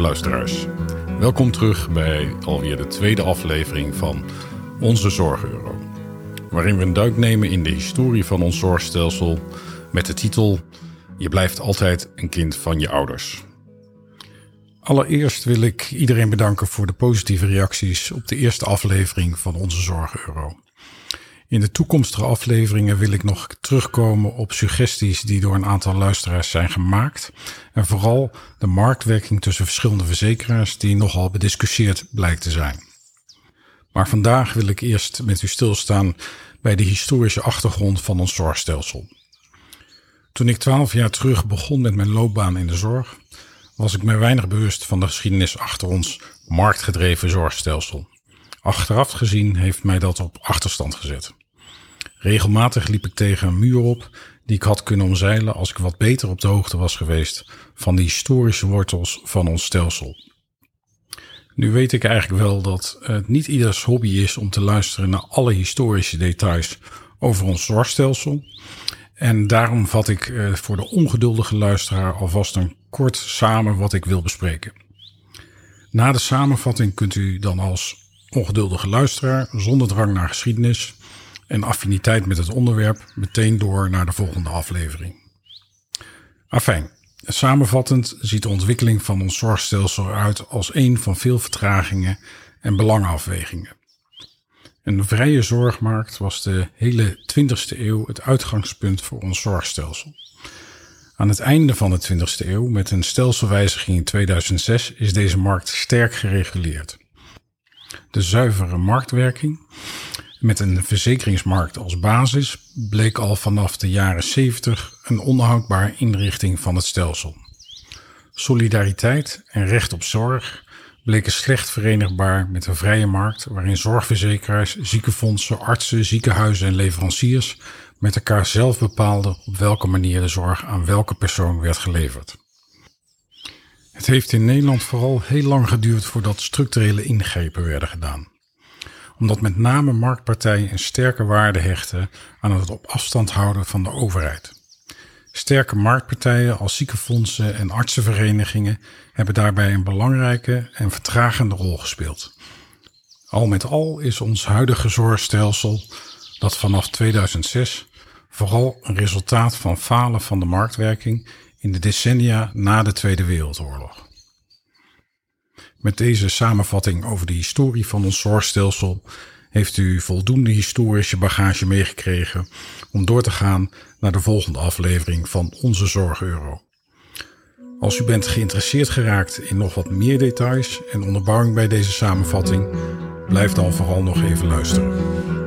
luisteraars. Welkom terug bij alweer de tweede aflevering van Onze Zorgeuro. Waarin we een duik nemen in de historie van ons zorgstelsel met de titel Je blijft altijd een kind van je ouders. Allereerst wil ik iedereen bedanken voor de positieve reacties op de eerste aflevering van Onze Zorgeuro. In de toekomstige afleveringen wil ik nog terugkomen op suggesties die door een aantal luisteraars zijn gemaakt. En vooral de marktwerking tussen verschillende verzekeraars die nogal bediscussieerd blijkt te zijn. Maar vandaag wil ik eerst met u stilstaan bij de historische achtergrond van ons zorgstelsel. Toen ik twaalf jaar terug begon met mijn loopbaan in de zorg, was ik me weinig bewust van de geschiedenis achter ons marktgedreven zorgstelsel. Achteraf gezien heeft mij dat op achterstand gezet. Regelmatig liep ik tegen een muur op die ik had kunnen omzeilen als ik wat beter op de hoogte was geweest van de historische wortels van ons stelsel. Nu weet ik eigenlijk wel dat het niet ieders hobby is om te luisteren naar alle historische details over ons zorgstelsel. En daarom vat ik eh, voor de ongeduldige luisteraar alvast een kort samen wat ik wil bespreken. Na de samenvatting kunt u dan als ongeduldige luisteraar zonder drang naar geschiedenis en affiniteit met het onderwerp meteen door naar de volgende aflevering. Afijn, samenvattend ziet de ontwikkeling van ons zorgstelsel eruit als een van veel vertragingen en belangafwegingen. Een vrije zorgmarkt was de hele 20e eeuw het uitgangspunt voor ons zorgstelsel. Aan het einde van de 20e eeuw, met een stelselwijziging in 2006, is deze markt sterk gereguleerd. De zuivere marktwerking met een verzekeringsmarkt als basis bleek al vanaf de jaren 70 een onhoudbare inrichting van het stelsel. Solidariteit en recht op zorg bleken slecht verenigbaar met een vrije markt waarin zorgverzekeraars, ziekenfondsen, artsen, ziekenhuizen en leveranciers met elkaar zelf bepaalden op welke manier de zorg aan welke persoon werd geleverd. Het heeft in Nederland vooral heel lang geduurd voordat structurele ingrepen werden gedaan omdat met name marktpartijen een sterke waarde hechten aan het op afstand houden van de overheid. Sterke marktpartijen als ziekenfondsen en artsenverenigingen hebben daarbij een belangrijke en vertragende rol gespeeld. Al met al is ons huidige zorgstelsel, dat vanaf 2006 vooral een resultaat van falen van de marktwerking in de decennia na de Tweede Wereldoorlog. Met deze samenvatting over de historie van ons zorgstelsel heeft u voldoende historische bagage meegekregen om door te gaan naar de volgende aflevering van Onze Zorgeuro. Als u bent geïnteresseerd geraakt in nog wat meer details en onderbouwing bij deze samenvatting, blijf dan vooral nog even luisteren.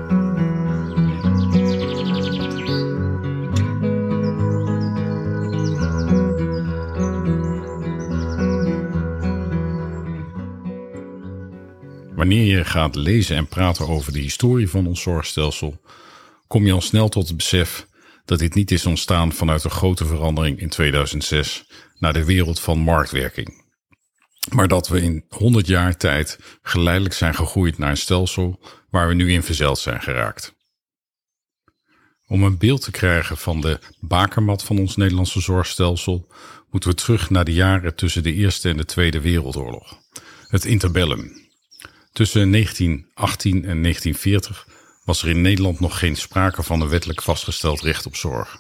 Wanneer je gaat lezen en praten over de historie van ons zorgstelsel, kom je al snel tot het besef dat dit niet is ontstaan vanuit een grote verandering in 2006 naar de wereld van marktwerking. Maar dat we in 100 jaar tijd geleidelijk zijn gegroeid naar een stelsel waar we nu in verzeld zijn geraakt. Om een beeld te krijgen van de bakermat van ons Nederlandse zorgstelsel, moeten we terug naar de jaren tussen de Eerste en de Tweede Wereldoorlog. Het interbellum, Tussen 1918 en 1940 was er in Nederland nog geen sprake van een wettelijk vastgesteld recht op zorg.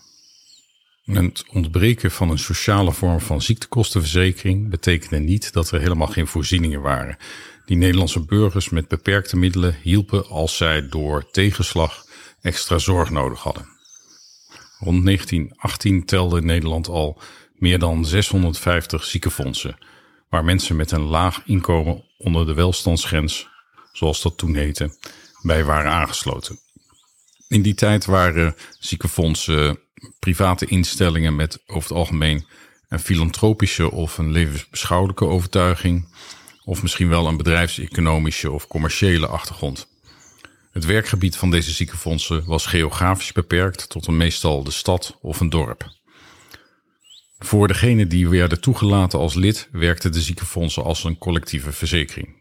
Het ontbreken van een sociale vorm van ziektekostenverzekering betekende niet dat er helemaal geen voorzieningen waren die Nederlandse burgers met beperkte middelen hielpen als zij door tegenslag extra zorg nodig hadden. Rond 1918 telde Nederland al meer dan 650 ziekenfondsen, waar mensen met een laag inkomen onder de welstandsgrens, zoals dat toen heette, bij waren aangesloten. In die tijd waren ziekenfondsen private instellingen met over het algemeen een filantropische of een levensbeschouwelijke overtuiging, of misschien wel een bedrijfseconomische of commerciële achtergrond. Het werkgebied van deze ziekenfondsen was geografisch beperkt tot een meestal de stad of een dorp. Voor degenen die werden toegelaten als lid werkten de ziekenfondsen als een collectieve verzekering.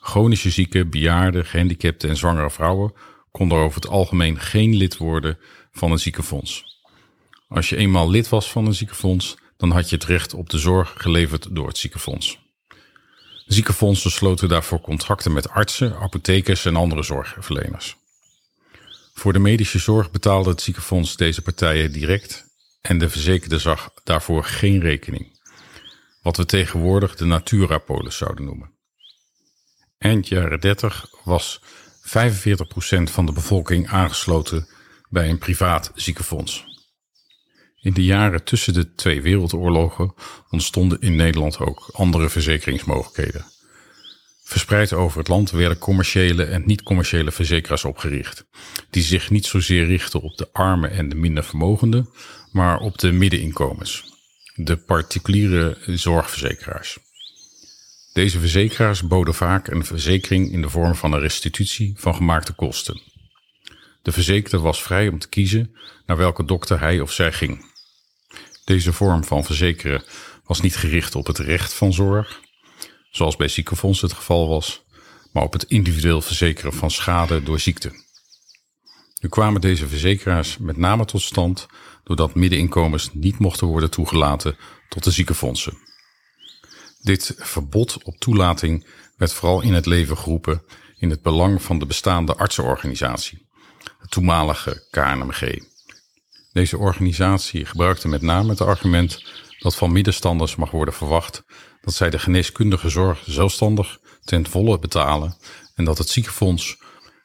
Chronische zieken, bejaarden, gehandicapten en zwangere vrouwen konden over het algemeen geen lid worden van een ziekenfonds. Als je eenmaal lid was van een ziekenfonds, dan had je het recht op de zorg geleverd door het ziekenfonds. Ziekenfondsen sloten daarvoor contracten met artsen, apothekers en andere zorgverleners. Voor de medische zorg betaalde het ziekenfonds deze partijen direct en de verzekerde zag daarvoor geen rekening. Wat we tegenwoordig de Naturapolis zouden noemen. Eind jaren 30 was 45% van de bevolking aangesloten bij een privaat ziekenfonds. In de jaren tussen de twee wereldoorlogen ontstonden in Nederland ook andere verzekeringsmogelijkheden. Verspreid over het land werden commerciële en niet-commerciële verzekeraars opgericht, die zich niet zozeer richten op de armen en de minder vermogenden, maar op de middeninkomens, de particuliere zorgverzekeraars. Deze verzekeraars boden vaak een verzekering in de vorm van een restitutie van gemaakte kosten. De verzekerde was vrij om te kiezen naar welke dokter hij of zij ging. Deze vorm van verzekeren was niet gericht op het recht van zorg, zoals bij ziekenfonds het geval was, maar op het individueel verzekeren van schade door ziekte. Nu kwamen deze verzekeraars met name tot stand doordat middeninkomens niet mochten worden toegelaten tot de ziekenfondsen. Dit verbod op toelating werd vooral in het leven geroepen in het belang van de bestaande artsenorganisatie, de toenmalige KNMG. Deze organisatie gebruikte met name het argument dat van middenstanders mag worden verwacht dat zij de geneeskundige zorg zelfstandig ten volle betalen en dat het ziekenfonds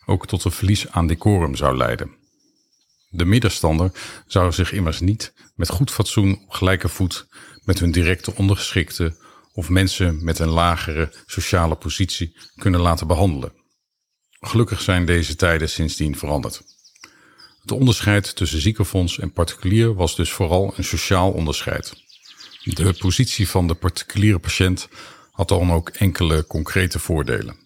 ook tot een verlies aan decorum zou leiden. De middenstander zou zich immers niet met goed fatsoen op gelijke voet met hun directe ondergeschikte of mensen met een lagere sociale positie kunnen laten behandelen. Gelukkig zijn deze tijden sindsdien veranderd. Het onderscheid tussen ziekenfonds en particulier was dus vooral een sociaal onderscheid. De positie van de particuliere patiënt had dan ook enkele concrete voordelen.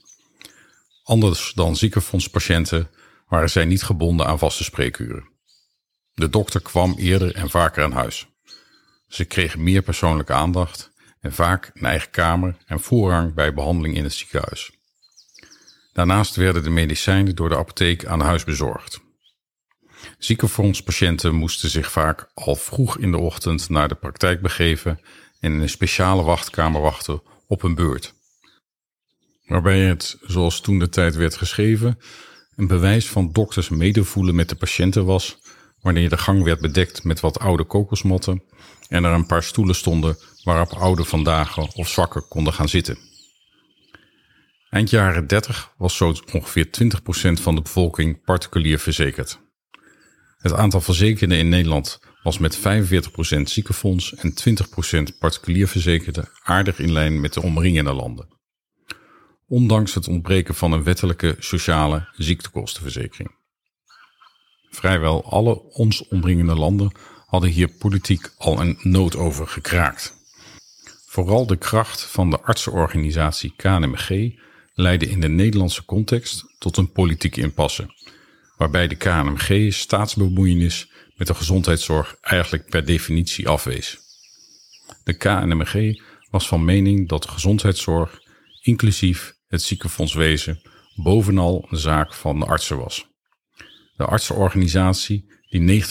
Anders dan ziekenfondspatiënten waren zij niet gebonden aan vaste spreekuren. De dokter kwam eerder en vaker aan huis. Ze kregen meer persoonlijke aandacht en vaak een eigen kamer en voorrang bij behandeling in het ziekenhuis. Daarnaast werden de medicijnen door de apotheek aan huis bezorgd. Ziekenfondspatiënten moesten zich vaak al vroeg in de ochtend naar de praktijk begeven en in een speciale wachtkamer wachten op een beurt. Waarbij het, zoals toen de tijd werd geschreven, een bewijs van dokters medevoelen met de patiënten was wanneer de gang werd bedekt met wat oude kokosmotten en er een paar stoelen stonden waarop oude vandaag of zwakken konden gaan zitten. Eind jaren 30 was zo ongeveer 20% van de bevolking particulier verzekerd. Het aantal verzekerden in Nederland was met 45% ziekenfonds en 20% particulier verzekerden aardig in lijn met de omringende landen. Ondanks het ontbreken van een wettelijke sociale ziektekostenverzekering. Vrijwel alle ons omringende landen hadden hier politiek al een nood over gekraakt. Vooral de kracht van de artsenorganisatie KNMG leidde in de Nederlandse context tot een politieke impasse, waarbij de KNMG staatsbemoeienis met de gezondheidszorg eigenlijk per definitie afwees. De KNMG was van mening dat de gezondheidszorg, inclusief het ziekenfondswezen, bovenal een zaak van de artsen was. De artsenorganisatie, die 90%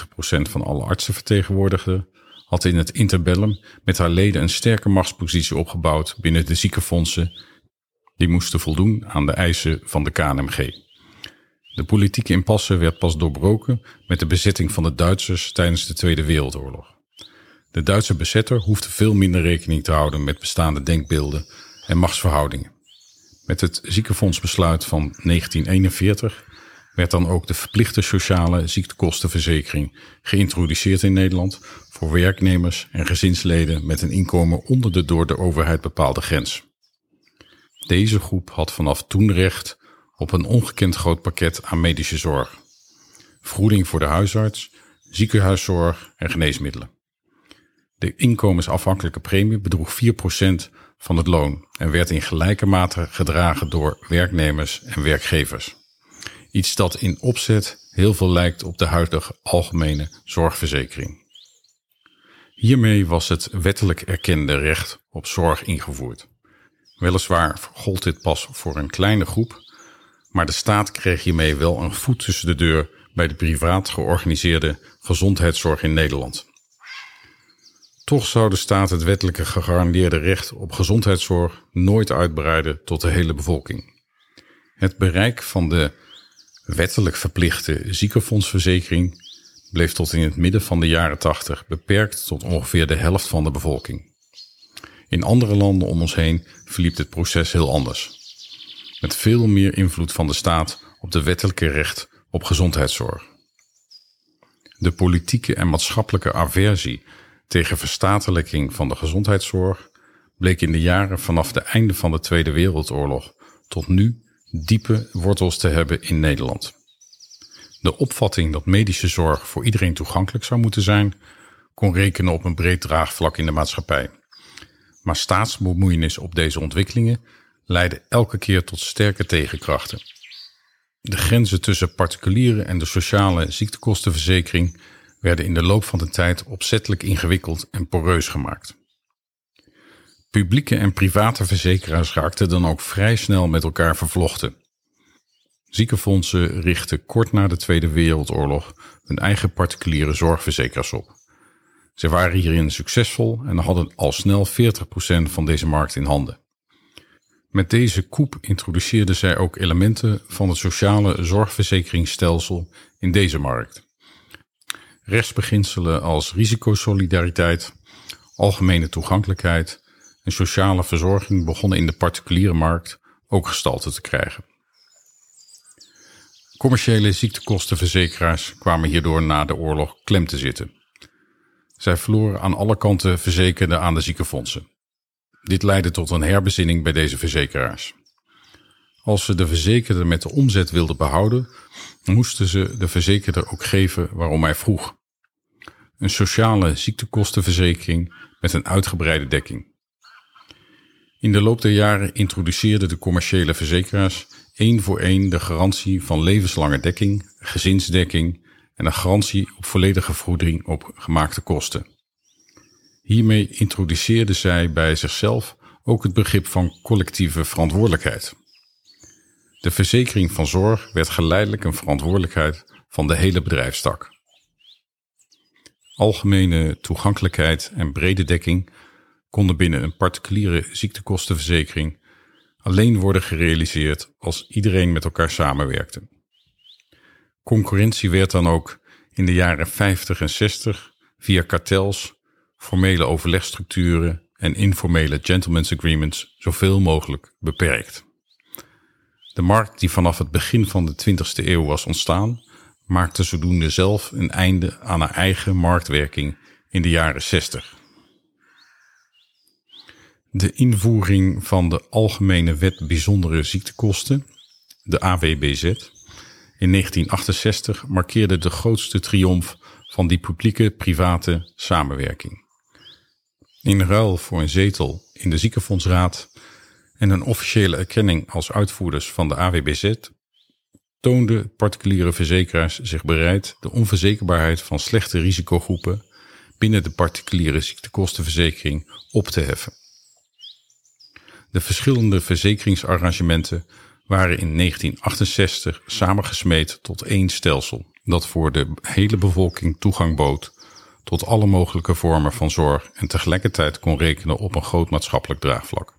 van alle artsen vertegenwoordigde, had in het interbellum met haar leden een sterke machtspositie opgebouwd binnen de ziekenfondsen die moesten voldoen aan de eisen van de KNMG. De politieke impasse werd pas doorbroken met de bezetting van de Duitsers tijdens de Tweede Wereldoorlog. De Duitse bezetter hoefde veel minder rekening te houden met bestaande denkbeelden en machtsverhoudingen. Met het ziekenfondsbesluit van 1941 werd dan ook de verplichte sociale ziektekostenverzekering geïntroduceerd in Nederland voor werknemers en gezinsleden met een inkomen onder de door de overheid bepaalde grens. Deze groep had vanaf toen recht op een ongekend groot pakket aan medische zorg, vergoeding voor de huisarts, ziekenhuiszorg en geneesmiddelen. De inkomensafhankelijke premie bedroeg 4% van het loon en werd in gelijke mate gedragen door werknemers en werkgevers. Iets dat in opzet heel veel lijkt op de huidige algemene zorgverzekering. Hiermee was het wettelijk erkende recht op zorg ingevoerd. Weliswaar gold dit pas voor een kleine groep, maar de staat kreeg hiermee wel een voet tussen de deur bij de privaat georganiseerde gezondheidszorg in Nederland. Toch zou de staat het wettelijke gegarandeerde recht op gezondheidszorg nooit uitbreiden tot de hele bevolking. Het bereik van de wettelijk verplichte ziekenfondsverzekering bleef tot in het midden van de jaren 80 beperkt tot ongeveer de helft van de bevolking. In andere landen om ons heen verliep dit proces heel anders. Met veel meer invloed van de staat op de wettelijke recht op gezondheidszorg. De politieke en maatschappelijke aversie tegen verstatelijking van de gezondheidszorg bleek in de jaren vanaf het einde van de Tweede Wereldoorlog tot nu diepe wortels te hebben in Nederland. De opvatting dat medische zorg voor iedereen toegankelijk zou moeten zijn, kon rekenen op een breed draagvlak in de maatschappij. Maar staatsbemoeienis op deze ontwikkelingen leidde elke keer tot sterke tegenkrachten. De grenzen tussen particuliere en de sociale ziektekostenverzekering werden in de loop van de tijd opzettelijk ingewikkeld en poreus gemaakt. Publieke en private verzekeraars raakten dan ook vrij snel met elkaar vervlochten. Ziekenfondsen richtten kort na de Tweede Wereldoorlog hun eigen particuliere zorgverzekeraars op. Ze waren hierin succesvol en hadden al snel 40% van deze markt in handen. Met deze koep introduceerden zij ook elementen van het sociale zorgverzekeringsstelsel in deze markt. Rechtsbeginselen als risicosolidariteit, algemene toegankelijkheid en sociale verzorging begonnen in de particuliere markt ook gestalte te krijgen. Commerciële ziektekostenverzekeraars kwamen hierdoor na de oorlog klem te zitten. Zij verloren aan alle kanten verzekerden aan de ziekenfondsen. Dit leidde tot een herbezinning bij deze verzekeraars. Als ze de verzekerde met de omzet wilden behouden, moesten ze de verzekerder ook geven waarom hij vroeg. Een sociale ziektekostenverzekering met een uitgebreide dekking. In de loop der jaren introduceerden de commerciële verzekeraars één voor één de garantie van levenslange dekking, gezinsdekking en een garantie op volledige vergoeding op gemaakte kosten. Hiermee introduceerden zij bij zichzelf ook het begrip van collectieve verantwoordelijkheid. De verzekering van zorg werd geleidelijk een verantwoordelijkheid van de hele bedrijfstak. Algemene toegankelijkheid en brede dekking konden binnen een particuliere ziektekostenverzekering alleen worden gerealiseerd als iedereen met elkaar samenwerkte. Concurrentie werd dan ook in de jaren 50 en 60 via kartels, formele overlegstructuren en informele gentlemen's agreements zoveel mogelijk beperkt. De markt die vanaf het begin van de 20e eeuw was ontstaan, maakte zodoende zelf een einde aan haar eigen marktwerking in de jaren 60. De invoering van de Algemene Wet Bijzondere Ziektekosten, de AWBZ, in 1968 markeerde de grootste triomf van die publieke-private samenwerking. In ruil voor een zetel in de ziekenfondsraad en een officiële erkenning als uitvoerders van de AWBZ toonden particuliere verzekeraars zich bereid de onverzekerbaarheid van slechte risicogroepen binnen de particuliere ziektekostenverzekering op te heffen. De verschillende verzekeringsarrangementen waren in 1968 samengesmeed tot één stelsel dat voor de hele bevolking toegang bood tot alle mogelijke vormen van zorg en tegelijkertijd kon rekenen op een groot maatschappelijk draagvlak.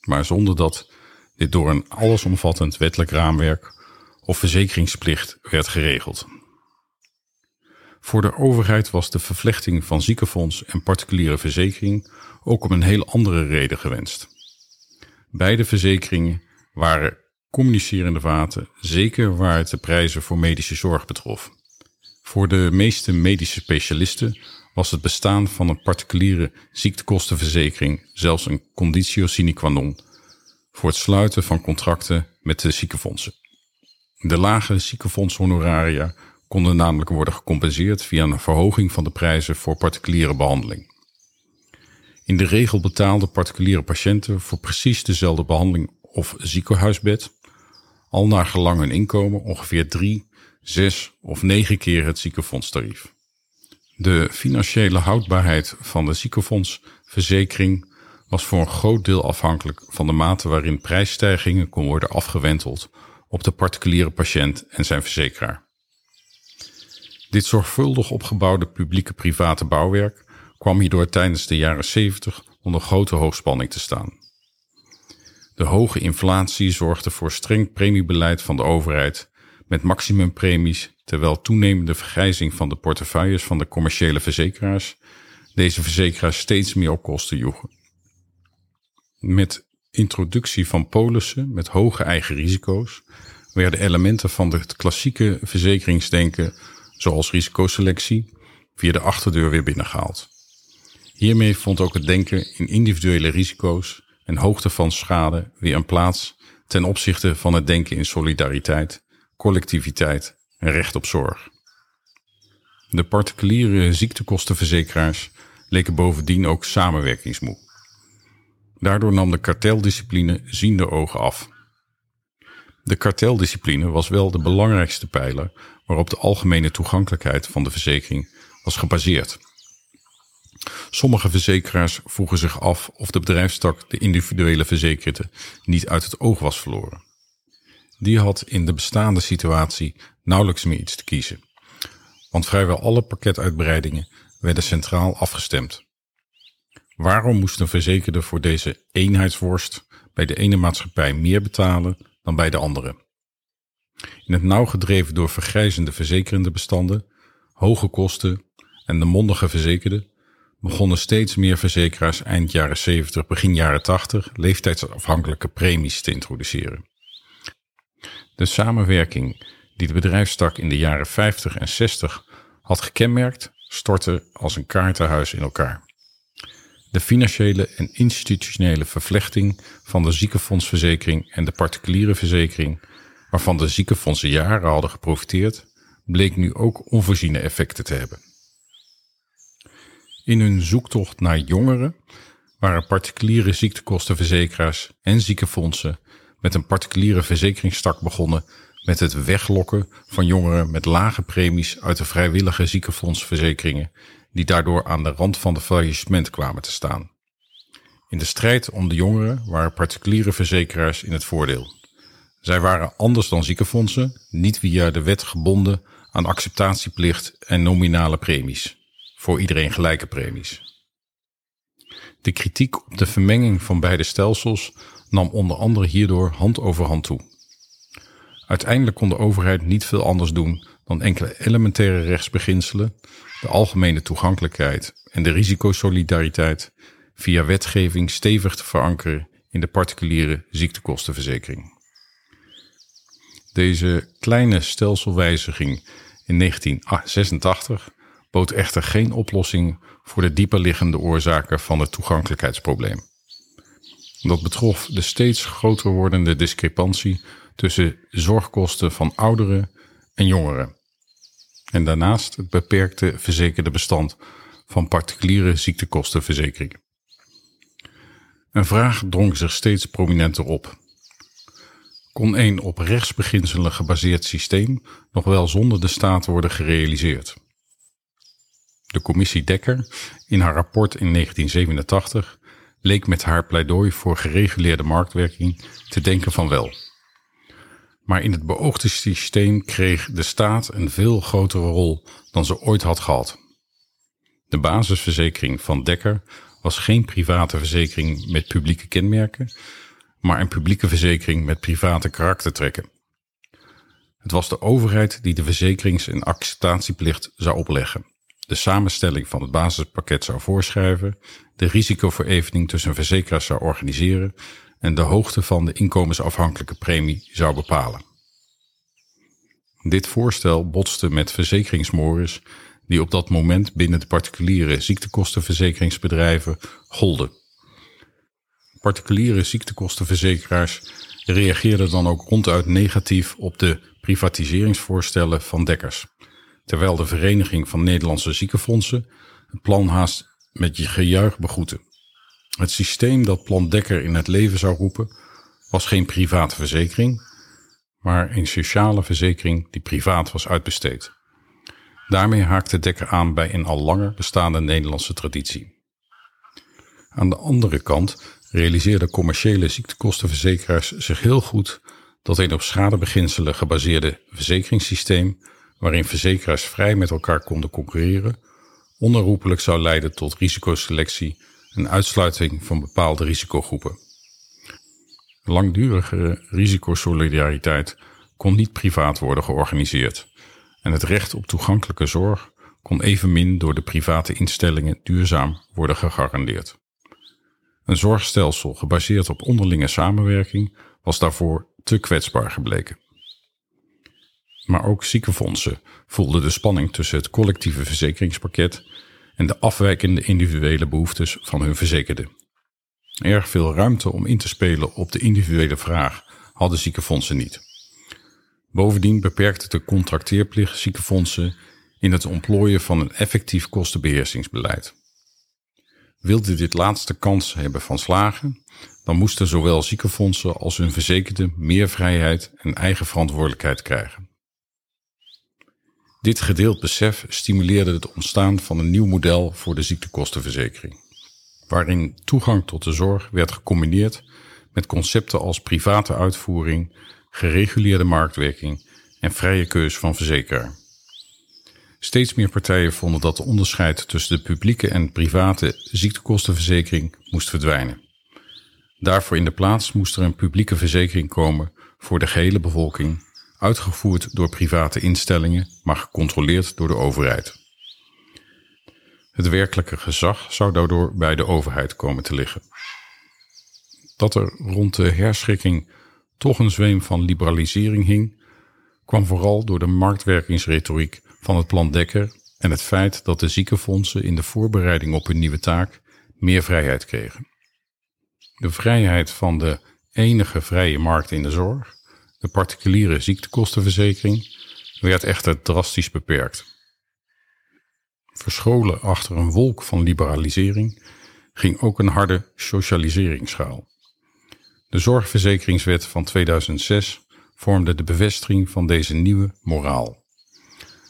Maar zonder dat dit door een allesomvattend wettelijk raamwerk of verzekeringsplicht werd geregeld. Voor de overheid was de vervlechting van ziekenfonds en particuliere verzekering ook om een heel andere reden gewenst. Beide verzekeringen waren communicerende vaten, zeker waar het de prijzen voor medische zorg betrof. Voor de meeste medische specialisten was het bestaan van een particuliere ziektekostenverzekering zelfs een conditio sine qua non voor het sluiten van contracten met de ziekenfondsen. De lage ziekenfondshonoraria konden namelijk worden gecompenseerd via een verhoging van de prijzen voor particuliere behandeling. In de regel betaalden particuliere patiënten voor precies dezelfde behandeling of ziekenhuisbed, al naar gelang hun inkomen ongeveer drie, zes of negen keer het ziekenfondstarief. De financiële houdbaarheid van de ziekenfondsverzekering was voor een groot deel afhankelijk van de mate waarin prijsstijgingen kon worden afgewenteld op de particuliere patiënt en zijn verzekeraar. Dit zorgvuldig opgebouwde publieke-private bouwwerk kwam hierdoor tijdens de jaren 70 onder grote hoogspanning te staan. De hoge inflatie zorgde voor streng premiebeleid van de overheid met maximumpremies, terwijl toenemende vergrijzing van de portefeuilles van de commerciële verzekeraars deze verzekeraars steeds meer op kosten joegen. Met introductie van polissen met hoge eigen risico's werden elementen van het klassieke verzekeringsdenken, zoals risicoselectie, via de achterdeur weer binnengehaald. Hiermee vond ook het denken in individuele risico's en hoogte van schade weer een plaats ten opzichte van het denken in solidariteit, collectiviteit en recht op zorg. De particuliere ziektekostenverzekeraars leken bovendien ook samenwerkingsmoe. Daardoor nam de karteldiscipline ziende ogen af. De karteldiscipline was wel de belangrijkste pijler waarop de algemene toegankelijkheid van de verzekering was gebaseerd. Sommige verzekeraars vroegen zich af of de bedrijfstak de individuele verzekerde niet uit het oog was verloren. Die had in de bestaande situatie nauwelijks meer iets te kiezen, want vrijwel alle pakketuitbreidingen werden centraal afgestemd. Waarom moest een verzekerde voor deze eenheidsworst bij de ene maatschappij meer betalen dan bij de andere? In het nauw gedreven door vergrijzende verzekerende bestanden, hoge kosten en de mondige verzekerden begonnen steeds meer verzekeraars eind jaren 70, begin jaren 80 leeftijdsafhankelijke premies te introduceren. De samenwerking die de bedrijfstak in de jaren 50 en 60 had gekenmerkt, stortte als een kaartenhuis in elkaar. De financiële en institutionele vervlechting van de ziekenfondsverzekering en de particuliere verzekering, waarvan de ziekenfondsen jaren hadden geprofiteerd, bleek nu ook onvoorziene effecten te hebben. In hun zoektocht naar jongeren waren particuliere ziektekostenverzekeraars en ziekenfondsen met een particuliere verzekeringstak begonnen met het weglokken van jongeren met lage premies uit de vrijwillige ziekenfondsverzekeringen, die daardoor aan de rand van de faillissement kwamen te staan. In de strijd om de jongeren waren particuliere verzekeraars in het voordeel. Zij waren anders dan ziekenfondsen, niet via de wet gebonden aan acceptatieplicht en nominale premies. Voor iedereen gelijke premies. De kritiek op de vermenging van beide stelsels nam onder andere hierdoor hand over hand toe. Uiteindelijk kon de overheid niet veel anders doen dan enkele elementaire rechtsbeginselen, de algemene toegankelijkheid en de risicosolidariteit via wetgeving stevig te verankeren in de particuliere ziektekostenverzekering. Deze kleine stelselwijziging in 1986 bood echter geen oplossing voor de dieperliggende oorzaken van het toegankelijkheidsprobleem. Dat betrof de steeds groter wordende discrepantie tussen zorgkosten van ouderen en jongeren. En daarnaast het beperkte verzekerde bestand van particuliere ziektekostenverzekeringen. Een vraag drong zich steeds prominenter op. Kon een op rechtsbeginselen gebaseerd systeem nog wel zonder de staat worden gerealiseerd? De commissie Dekker in haar rapport in 1987 leek met haar pleidooi voor gereguleerde marktwerking te denken van wel. Maar in het beoogde systeem kreeg de staat een veel grotere rol dan ze ooit had gehad. De basisverzekering van Dekker was geen private verzekering met publieke kenmerken, maar een publieke verzekering met private karaktertrekken. Het was de overheid die de verzekerings- en acceptatieplicht zou opleggen, de samenstelling van het basispakket zou voorschrijven, de risicoverevening tussen verzekeraars zou organiseren en de hoogte van de inkomensafhankelijke premie zou bepalen. Dit voorstel botste met verzekeringsmores die op dat moment binnen de particuliere ziektekostenverzekeringsbedrijven golden. Particuliere ziektekostenverzekeraars reageerden dan ook ronduit negatief op de privatiseringsvoorstellen van Dekkers, terwijl de Vereniging van Nederlandse Ziekenfondsen het plan haast met je gejuich begroette. Het systeem dat Plan Dekker in het leven zou roepen was geen private verzekering, maar een sociale verzekering die privaat was uitbesteed. Daarmee haakte Dekker aan bij een al langer bestaande Nederlandse traditie. Aan de andere kant realiseerden commerciële ziektekostenverzekeraars zich heel goed dat een op schadebeginselen gebaseerde verzekeringssysteem, waarin verzekeraars vrij met elkaar konden concurreren, onherroepelijk zou leiden tot risicoselectie en uitsluiting van bepaalde risicogroepen. Langdurige risicosolidariteit kon niet privaat worden georganiseerd en het recht op toegankelijke zorg kon evenmin door de private instellingen duurzaam worden gegarandeerd. Een zorgstelsel gebaseerd op onderlinge samenwerking was daarvoor te kwetsbaar gebleken. Maar ook ziekenfondsen voelden de spanning tussen het collectieve verzekeringspakket en de afwijkende individuele behoeftes van hun verzekerden. Erg veel ruimte om in te spelen op de individuele vraag hadden ziekenfondsen niet. Bovendien beperkte de contracteerplicht ziekenfondsen in het ontplooien van een effectief kostenbeheersingsbeleid. Wilde dit laatste kans hebben van slagen, dan moesten zowel ziekenfondsen als hun verzekerden meer vrijheid en eigen verantwoordelijkheid krijgen. Dit gedeeld besef stimuleerde het ontstaan van een nieuw model voor de ziektekostenverzekering, waarin toegang tot de zorg werd gecombineerd met concepten als private uitvoering, gereguleerde marktwerking en vrije keus van verzekeraar. Steeds meer partijen vonden dat de onderscheid tussen de publieke en private ziektekostenverzekering moest verdwijnen. Daarvoor in de plaats moest er een publieke verzekering komen voor de gehele bevolking, uitgevoerd door private instellingen, maar gecontroleerd door de overheid. Het werkelijke gezag zou daardoor bij de overheid komen te liggen. Dat er rond de herschikking toch een zweem van liberalisering hing, kwam vooral door de marktwerkingsretoriek van het plan Dekker en het feit dat de ziekenfondsen in de voorbereiding op hun nieuwe taak meer vrijheid kregen. De vrijheid van de enige vrije markt in de zorg, de particuliere ziektekostenverzekering, werd echter drastisch beperkt. Verscholen achter een wolk van liberalisering ging ook een harde socialiseringsschouw. De Zorgverzekeringswet van 2006 vormde de bevestiging van deze nieuwe moraal.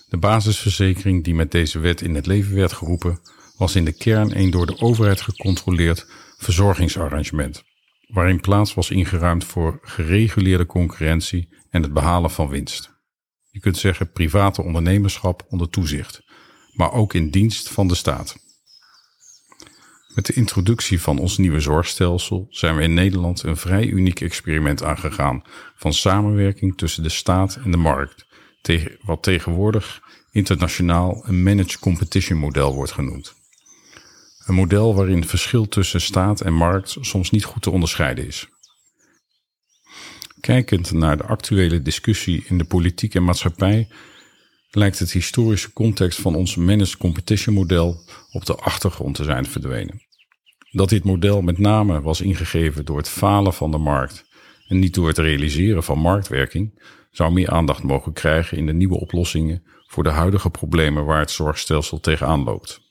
De basisverzekering die met deze wet in het leven werd geroepen, was in de kern een door de overheid gecontroleerd verzorgingsarrangement, waarin plaats was ingeruimd voor gereguleerde concurrentie en het behalen van winst. Je kunt zeggen private ondernemerschap onder toezicht, maar ook in dienst van de staat. Met de introductie van ons nieuwe zorgstelsel zijn we in Nederland een vrij uniek experiment aangegaan van samenwerking tussen de staat en de markt, wat tegenwoordig internationaal een managed competition model wordt genoemd. Een model waarin het verschil tussen staat en markt soms niet goed te onderscheiden is. Kijkend naar de actuele discussie in de politiek en maatschappij lijkt het historische context van ons managed competition model op de achtergrond te zijn verdwenen. Dat dit model met name was ingegeven door het falen van de markt en niet door het realiseren van marktwerking, zou meer aandacht mogen krijgen in de nieuwe oplossingen voor de huidige problemen waar het zorgstelsel tegenaan loopt.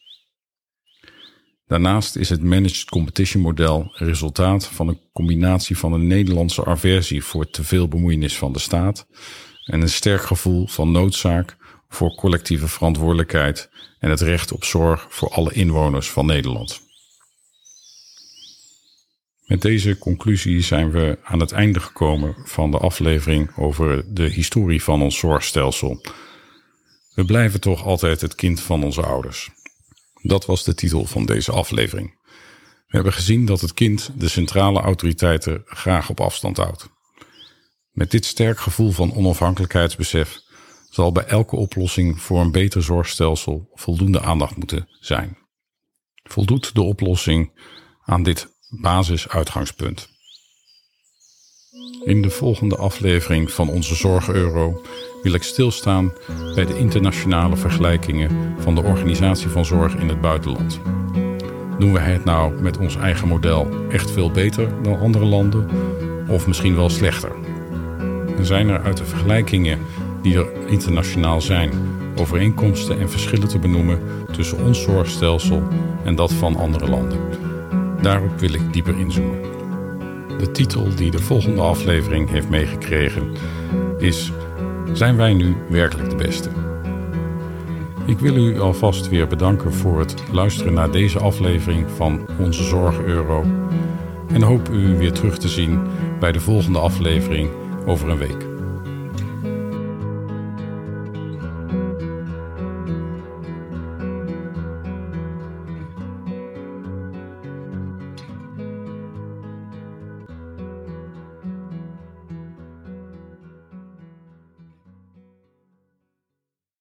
Daarnaast is het managed competition model resultaat van een combinatie van een Nederlandse aversie voor te veel bemoeienis van de staat en een sterk gevoel van noodzaak voor collectieve verantwoordelijkheid en het recht op zorg voor alle inwoners van Nederland. Met deze conclusie zijn we aan het einde gekomen van de aflevering over de historie van ons zorgstelsel. We blijven toch altijd het kind van onze ouders. Dat was de titel van deze aflevering. We hebben gezien dat het kind de centrale autoriteiten graag op afstand houdt. Met dit sterk gevoel van onafhankelijkheidsbesef zal bij elke oplossing voor een beter zorgstelsel voldoende aandacht moeten zijn. Voldoet de oplossing aan dit basisuitgangspunt. In de volgende aflevering van onze Zorg Euro wil ik stilstaan bij de internationale vergelijkingen van de organisatie van zorg in het buitenland. Doen wij het nou met ons eigen model echt veel beter dan andere landen of misschien wel slechter? Zijn er uit de vergelijkingen die er internationaal zijn overeenkomsten en verschillen te benoemen tussen ons zorgstelsel en dat van andere landen? Daarop wil ik dieper inzoomen. De titel die de volgende aflevering heeft meegekregen is Zijn wij nu werkelijk de beste? Ik wil u alvast weer bedanken voor het luisteren naar deze aflevering van Onze Zorg Euro en hoop u weer terug te zien bij de volgende aflevering over een week.